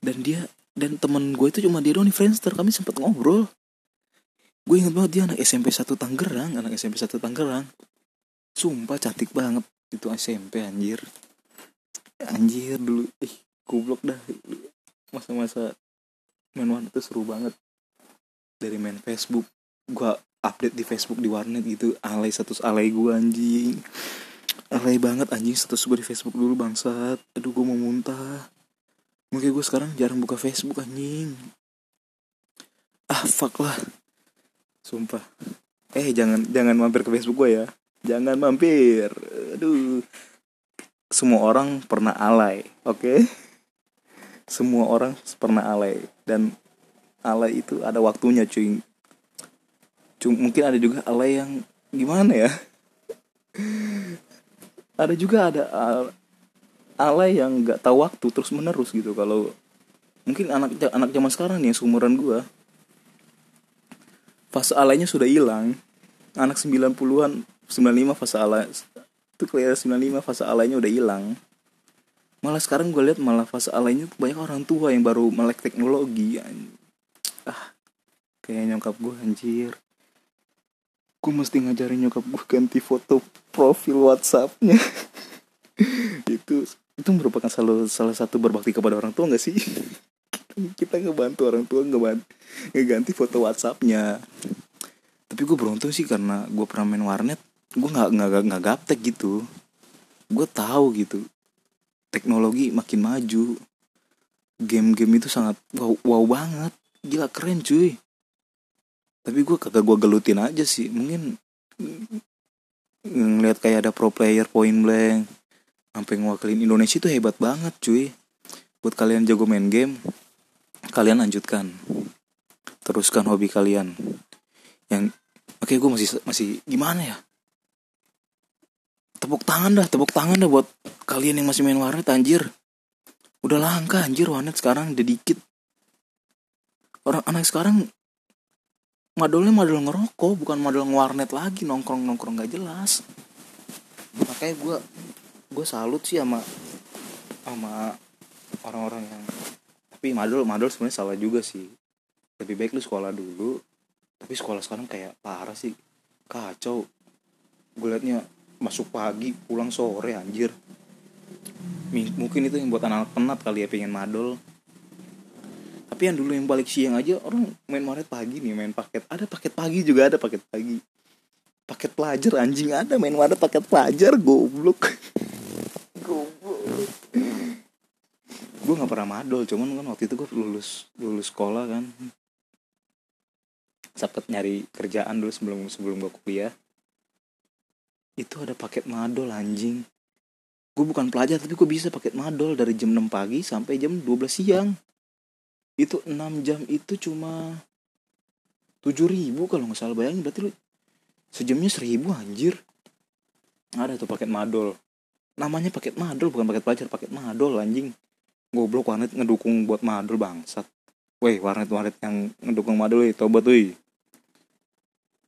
Dan dia dan temen gue itu cuma dia doang di Friendster kami sempat ngobrol. Gue inget banget dia anak SMP 1 Tangerang anak SMP 1 Tangerang sumpah cantik banget itu SMP anjir. Anjir dulu ih goblok dah. Masa-masa main warnet itu seru banget. Dari main Facebook gue update di Facebook di warnet gitu. Alay status alay gue anjing. Alay banget anjing status gue di Facebook dulu bangsat. Aduh gue mau muntah. Mungkin gue sekarang jarang buka Facebook anjing. Ah fuck lah. Sumpah. Eh jangan jangan mampir ke Facebook gue ya jangan mampir. Aduh. Semua orang pernah alay oke? Okay? semua orang pernah alay. Dan alay itu ada waktunya cuy. Cuma, mungkin ada juga alay yang gimana ya? Ada juga ada alay yang nggak tahu waktu terus menerus gitu. Kalau mungkin anak anak zaman sekarang nih seumuran gue fase alaynya sudah hilang. Anak 90-an 95 fase alay itu kelihatan 95 fase alaynya udah hilang. Malah sekarang gue lihat malah fase alaynya banyak orang tua yang baru melek teknologi ah kayak nyokap gue anjir. Gue mesti ngajarin nyokap gue ganti foto profil WhatsAppnya. (laughs) Itu itu merupakan salah salah satu berbakti kepada orang tua nggak sih? (laughs) Kita ngebantu orang tua ngebantu ngeganti foto WhatsAppnya. Tapi gue beruntung sih karena gue pernah main warnet gue nggak nggak nggak gaptek gitu. Gue tahu gitu teknologi makin maju. Game-game itu sangat wow, wow banget. Gila keren cuy. Tapi gue kagak gue gelutin aja sih. Mungkin ngeliat kayak ada pro player point blank sampai ngewakilin Indonesia itu hebat banget cuy. Buat kalian jago main game kalian lanjutkan. Teruskan hobi kalian. Yang oke okay, gue masih masih gimana ya tepuk tangan dah tepuk tangan dah buat kalian yang masih main warnet anjir. Udah langka anjir warnet sekarang udah dikit. Orang anak sekarang madolnya madol ngerokok bukan madol ngewarnet lagi nongkrong nongkrong gak jelas. Makanya gue gue salut sih sama sama orang-orang yang tapi madul madul sebenarnya salah juga sih. Lebih baik lu sekolah dulu tapi sekolah sekarang kayak parah sih. Kacau. Gue liatnya masuk pagi pulang sore anjir. Mungkin itu yang buat anak penat kali ya pengen madol. Tapi yang dulu yang balik siang aja orang main maret pagi nih main paket. Ada paket pagi juga ada paket pagi. Paket pelajar anjing ada. Main maret paket pelajar goblok. Gue nggak pernah madol cuman kan waktu itu gue lulus lulus sekolah kan. Sempet nyari kerjaan dulu sebelum sebelum gue kuliah itu ada paket madol anjing. Gue bukan pelajar tapi gue bisa paket madol dari jam 6 pagi sampai jam 12 siang. Itu 6 jam itu cuma tujuh ribu kalau nggak salah bayangin. Berarti lu sejamnya seribu anjir. Ada tuh paket madol. Namanya paket madol bukan paket pelajar paket madol anjing. Goblok warnet ngedukung buat madul bangsat. Weh warnet warnet yang ngedukung madul weh tobat weh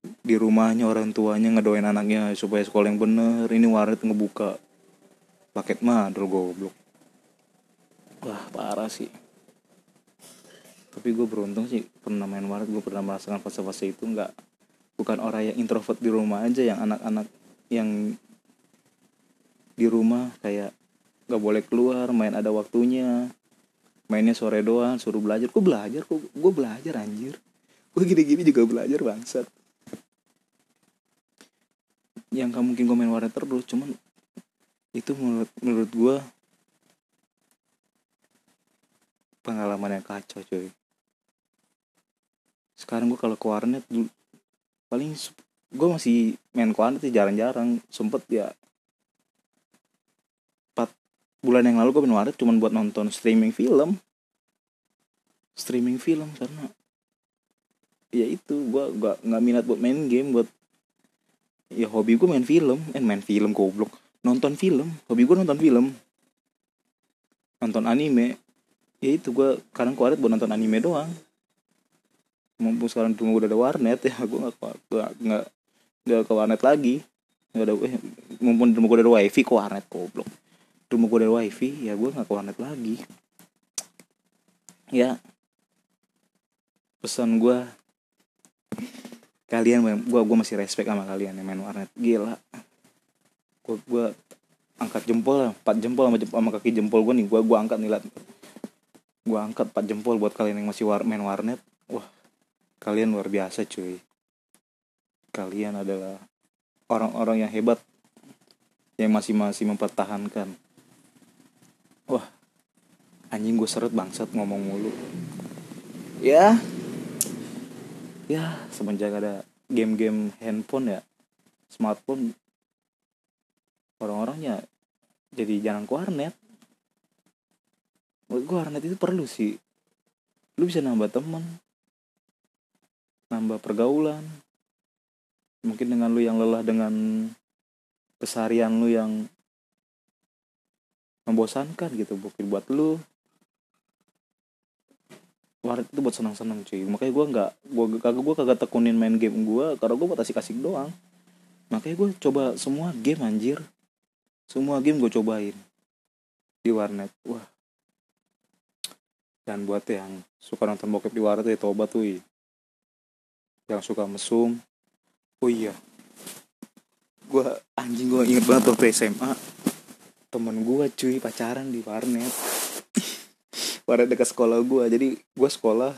di rumahnya orang tuanya ngedoain anaknya supaya sekolah yang bener. Ini warnet ngebuka. Paket madul goblok. Wah parah sih. Tapi gue beruntung sih pernah main warnet. Gue pernah merasakan fase-fase itu. Nggak bukan orang yang introvert di rumah aja. Yang anak-anak yang di rumah kayak gak boleh keluar main ada waktunya. Mainnya sore doang suruh belajar. Kok belajar kok. Gue belajar anjir. Gue gini-gini juga belajar bangsat yang kamu mungkin gue main warnet terus cuman itu menurut menurut gue pengalaman yang kacau coy sekarang gue kalau ke warnet paling gue masih main ke warnet jarang-jarang. Sempet ya bulan yang lalu gue main warnet cuma buat nonton streaming film. Streaming film karena ya itu gue gak nggak minat buat main game buat ya hobi gue main film. Eh main film goblok. Nonton film. Hobi gue nonton film. Nonton anime. Ya itu gue kadang kuaret buat nonton anime doang. Mumpung sekarang tunggu udah ada warnet (laughs) ya gue nggak nggak nggak nggak ke warnet lagi. Nggak ada eh, mumpung gue udah ada wifi ke warnet goblok. Rumah gue ada wifi ya gue nggak ke warnet lagi. Ya. Pesan gue kalian gue gue masih respect sama kalian yang main warnet. Gila. Gue gue angkat jempol lah empat jempol sama, sama kaki jempol gue nih. Gue gue angkat nih gue angkat empat jempol buat kalian yang masih war, main warnet. Wah kalian luar biasa cuy. Kalian adalah orang-orang yang hebat yang masih masih mempertahankan. Wah anjing gue seret bangsat ngomong mulu. Ya ya semenjak ada game-game handphone ya smartphone orang-orangnya jadi jarang ke warnet. Gue warnet itu perlu sih. Lu bisa nambah teman nambah pergaulan. Mungkin dengan lu yang lelah dengan keseharian lu yang membosankan gitu mungkin buat lu warnet itu buat senang-senang cuy. Makanya gue nggak gue kagak gue kagak tekunin main game gue karena gue buat asik-asik doang. Makanya gue coba semua game anjir. Semua game gue cobain di warnet. Wah. Dan buat yang suka nonton bokep di warnet ya tobat tuh yang suka mesum. Oh iya. Gue anjing gue inget banget waktu SMA temen gue cuy pacaran di warnet warnet dekat sekolah gue jadi gue sekolah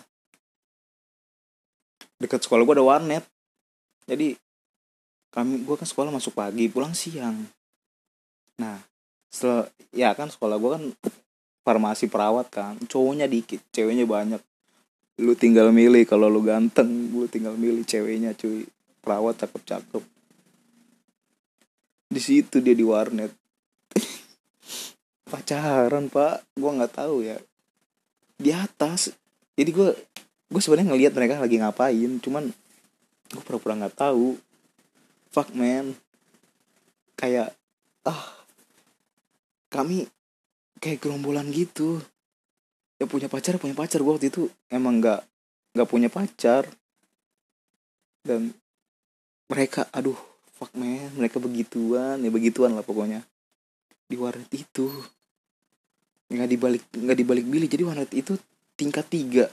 dekat sekolah gue ada warnet. Jadi kami gue kan sekolah masuk pagi pulang siang. Nah setelah ya kan sekolah gue kan farmasi perawat kan cowoknya dikit ceweknya banyak. Lu tinggal milih kalau lu ganteng lu tinggal milih ceweknya cuy. Perawat cakep cakep di situ dia di warnet. (laughs) Pacaran pak. Gue nggak tahu ya di atas. Jadi gue gue sebenarnya ngelihat mereka lagi ngapain cuman gue pura-pura nggak tahu. Fuck man. Kayak ah kami kayak gerombolan gitu. Ya punya pacar punya pacar. Gue waktu itu emang nggak nggak punya pacar. Dan mereka aduh fuck man. Mereka begituan. Ya begituan lah pokoknya. Di warnet itu nggak dibalik nggak dibalik bili jadi warnet itu tingkat tiga.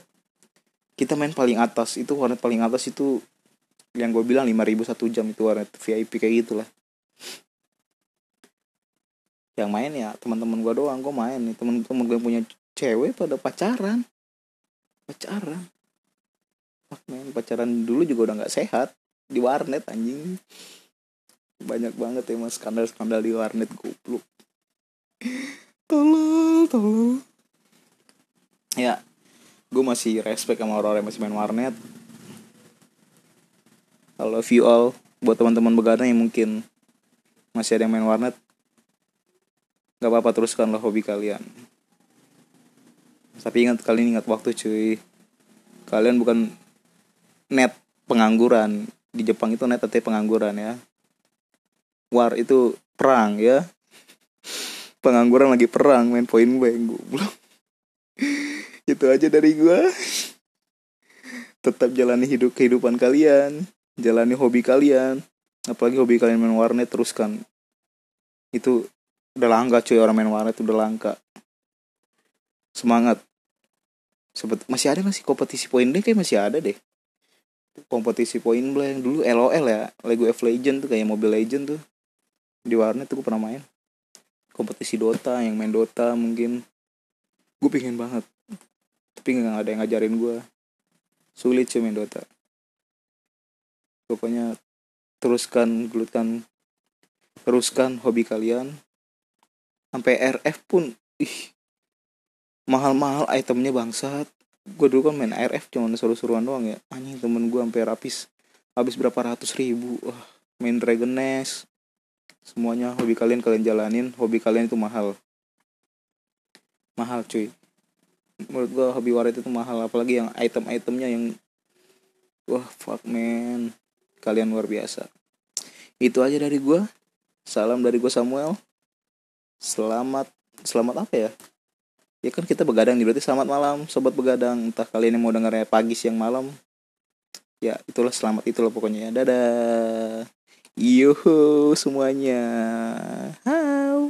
Kita main paling atas. Itu warnet paling atas itu yang gue bilang lima ribu satu jam. Itu warnet VIP kayak gitulah. Yang main ya teman-teman gue doang. Gue main nih. Teman-teman gue punya cewek pada pacaran. Pacaran. Fuck man, pacaran dulu juga udah nggak sehat. Di warnet anjing. Banyak banget ya mas. Skandal-skandal di warnet goblok tolong tolong ya gue masih respect sama orang-orang yang masih main warnet. I love you all. Buat teman-teman begadang yang mungkin masih ada yang main warnet nggak apa-apa teruskanlah hobi kalian. Tapi ingat kalian ingat waktu cuy. Kalian bukan net pengangguran. Di Jepang itu net artinya pengangguran ya. War itu perang ya pengangguran lagi perang main poin blank belum itu aja dari gue tetap jalani hidup kehidupan kalian jalani hobi kalian. Apalagi hobi kalian main warnet teruskan itu udah langka cuy orang main warnet udah langka. Semangat. Sebet masih ada masih kompetisi poin blank? Kayak masih ada deh. Kompetisi poin blank dulu LOL ya Lego F Legend tuh kayak Mobile Legend tuh. Di warnet tuh gue pernah main kompetisi Dota yang main Dota mungkin. Gue pingin banget. Tapi nggak ada yang ngajarin gue sulit sih main Dota. Pokoknya teruskan gelutkan teruskan hobi kalian. Sampai RF pun ih mahal-mahal itemnya bangsat. Gue dulu kan main RF cuma seru-seruan doang ya. Anjing temen gue sampai rapis habis berapa ratus ribu. Wah main Dragon Nest semuanya hobi kalian kalian jalanin. Hobi kalian itu mahal. Mahal cuy. Menurut gua hobi waret itu mahal. Apalagi yang item-itemnya yang wah fuck man. Kalian luar biasa. Itu aja dari gua. Salam dari gua Samuel. Selamat selamat apa ya? Ya kan kita begadang nih berarti selamat malam sobat begadang. Entah kalian yang mau dengarnya pagi siang malam. Ya itulah selamat itulah pokoknya ya. Dadah Yuhu semuanya. How?